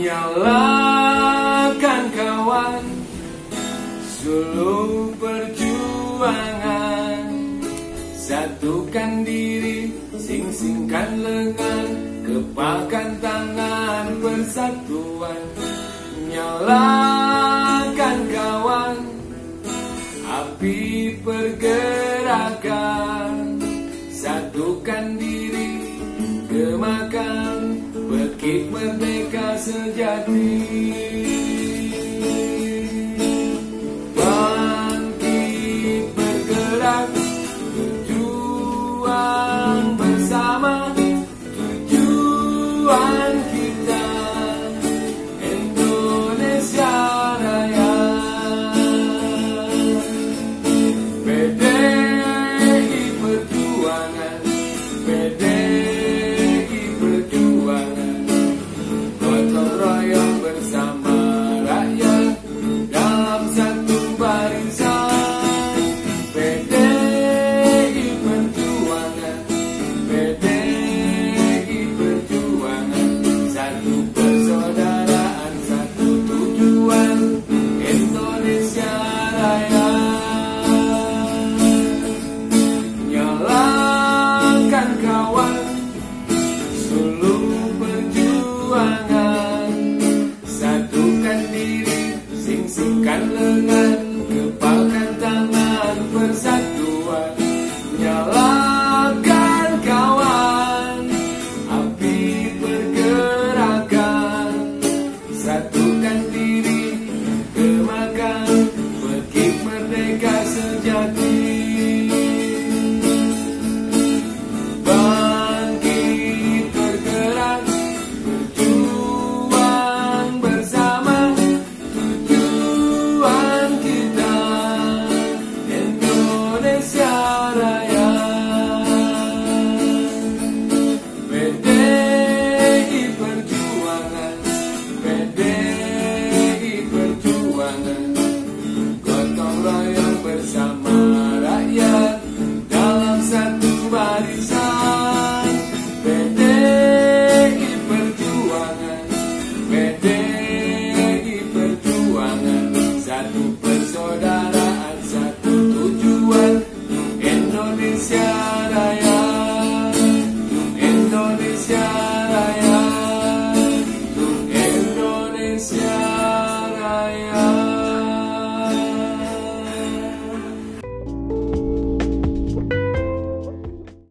Nyalakan kawan Suluh perjuangan. Satukan diri Sing-singkan lengan Kepalkan tangan Persatuan Nyalakan kawan Api pergerakan. Satukan diri Gemakan Bekik merdeka sejati Lengan Kepalkan tangan Persatuan. Nyalakan kawan Api pergerakan Satukan diri Gemakan Bekik merdeka sejati ciência.